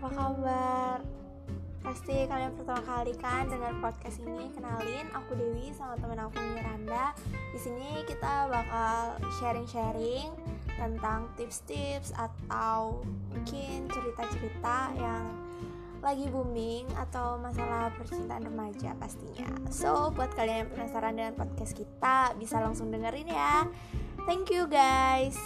apa kabar pasti kalian pertama kali kan dengan podcast ini, kenalin aku Dewi sama temen aku Miranda. Di sini kita bakal sharing-sharing tentang tips-tips atau mungkin cerita-cerita yang lagi booming atau masalah percintaan remaja pastinya. So, buat kalian yang penasaran dengan podcast kita, bisa langsung dengerin ya. Thank you guys.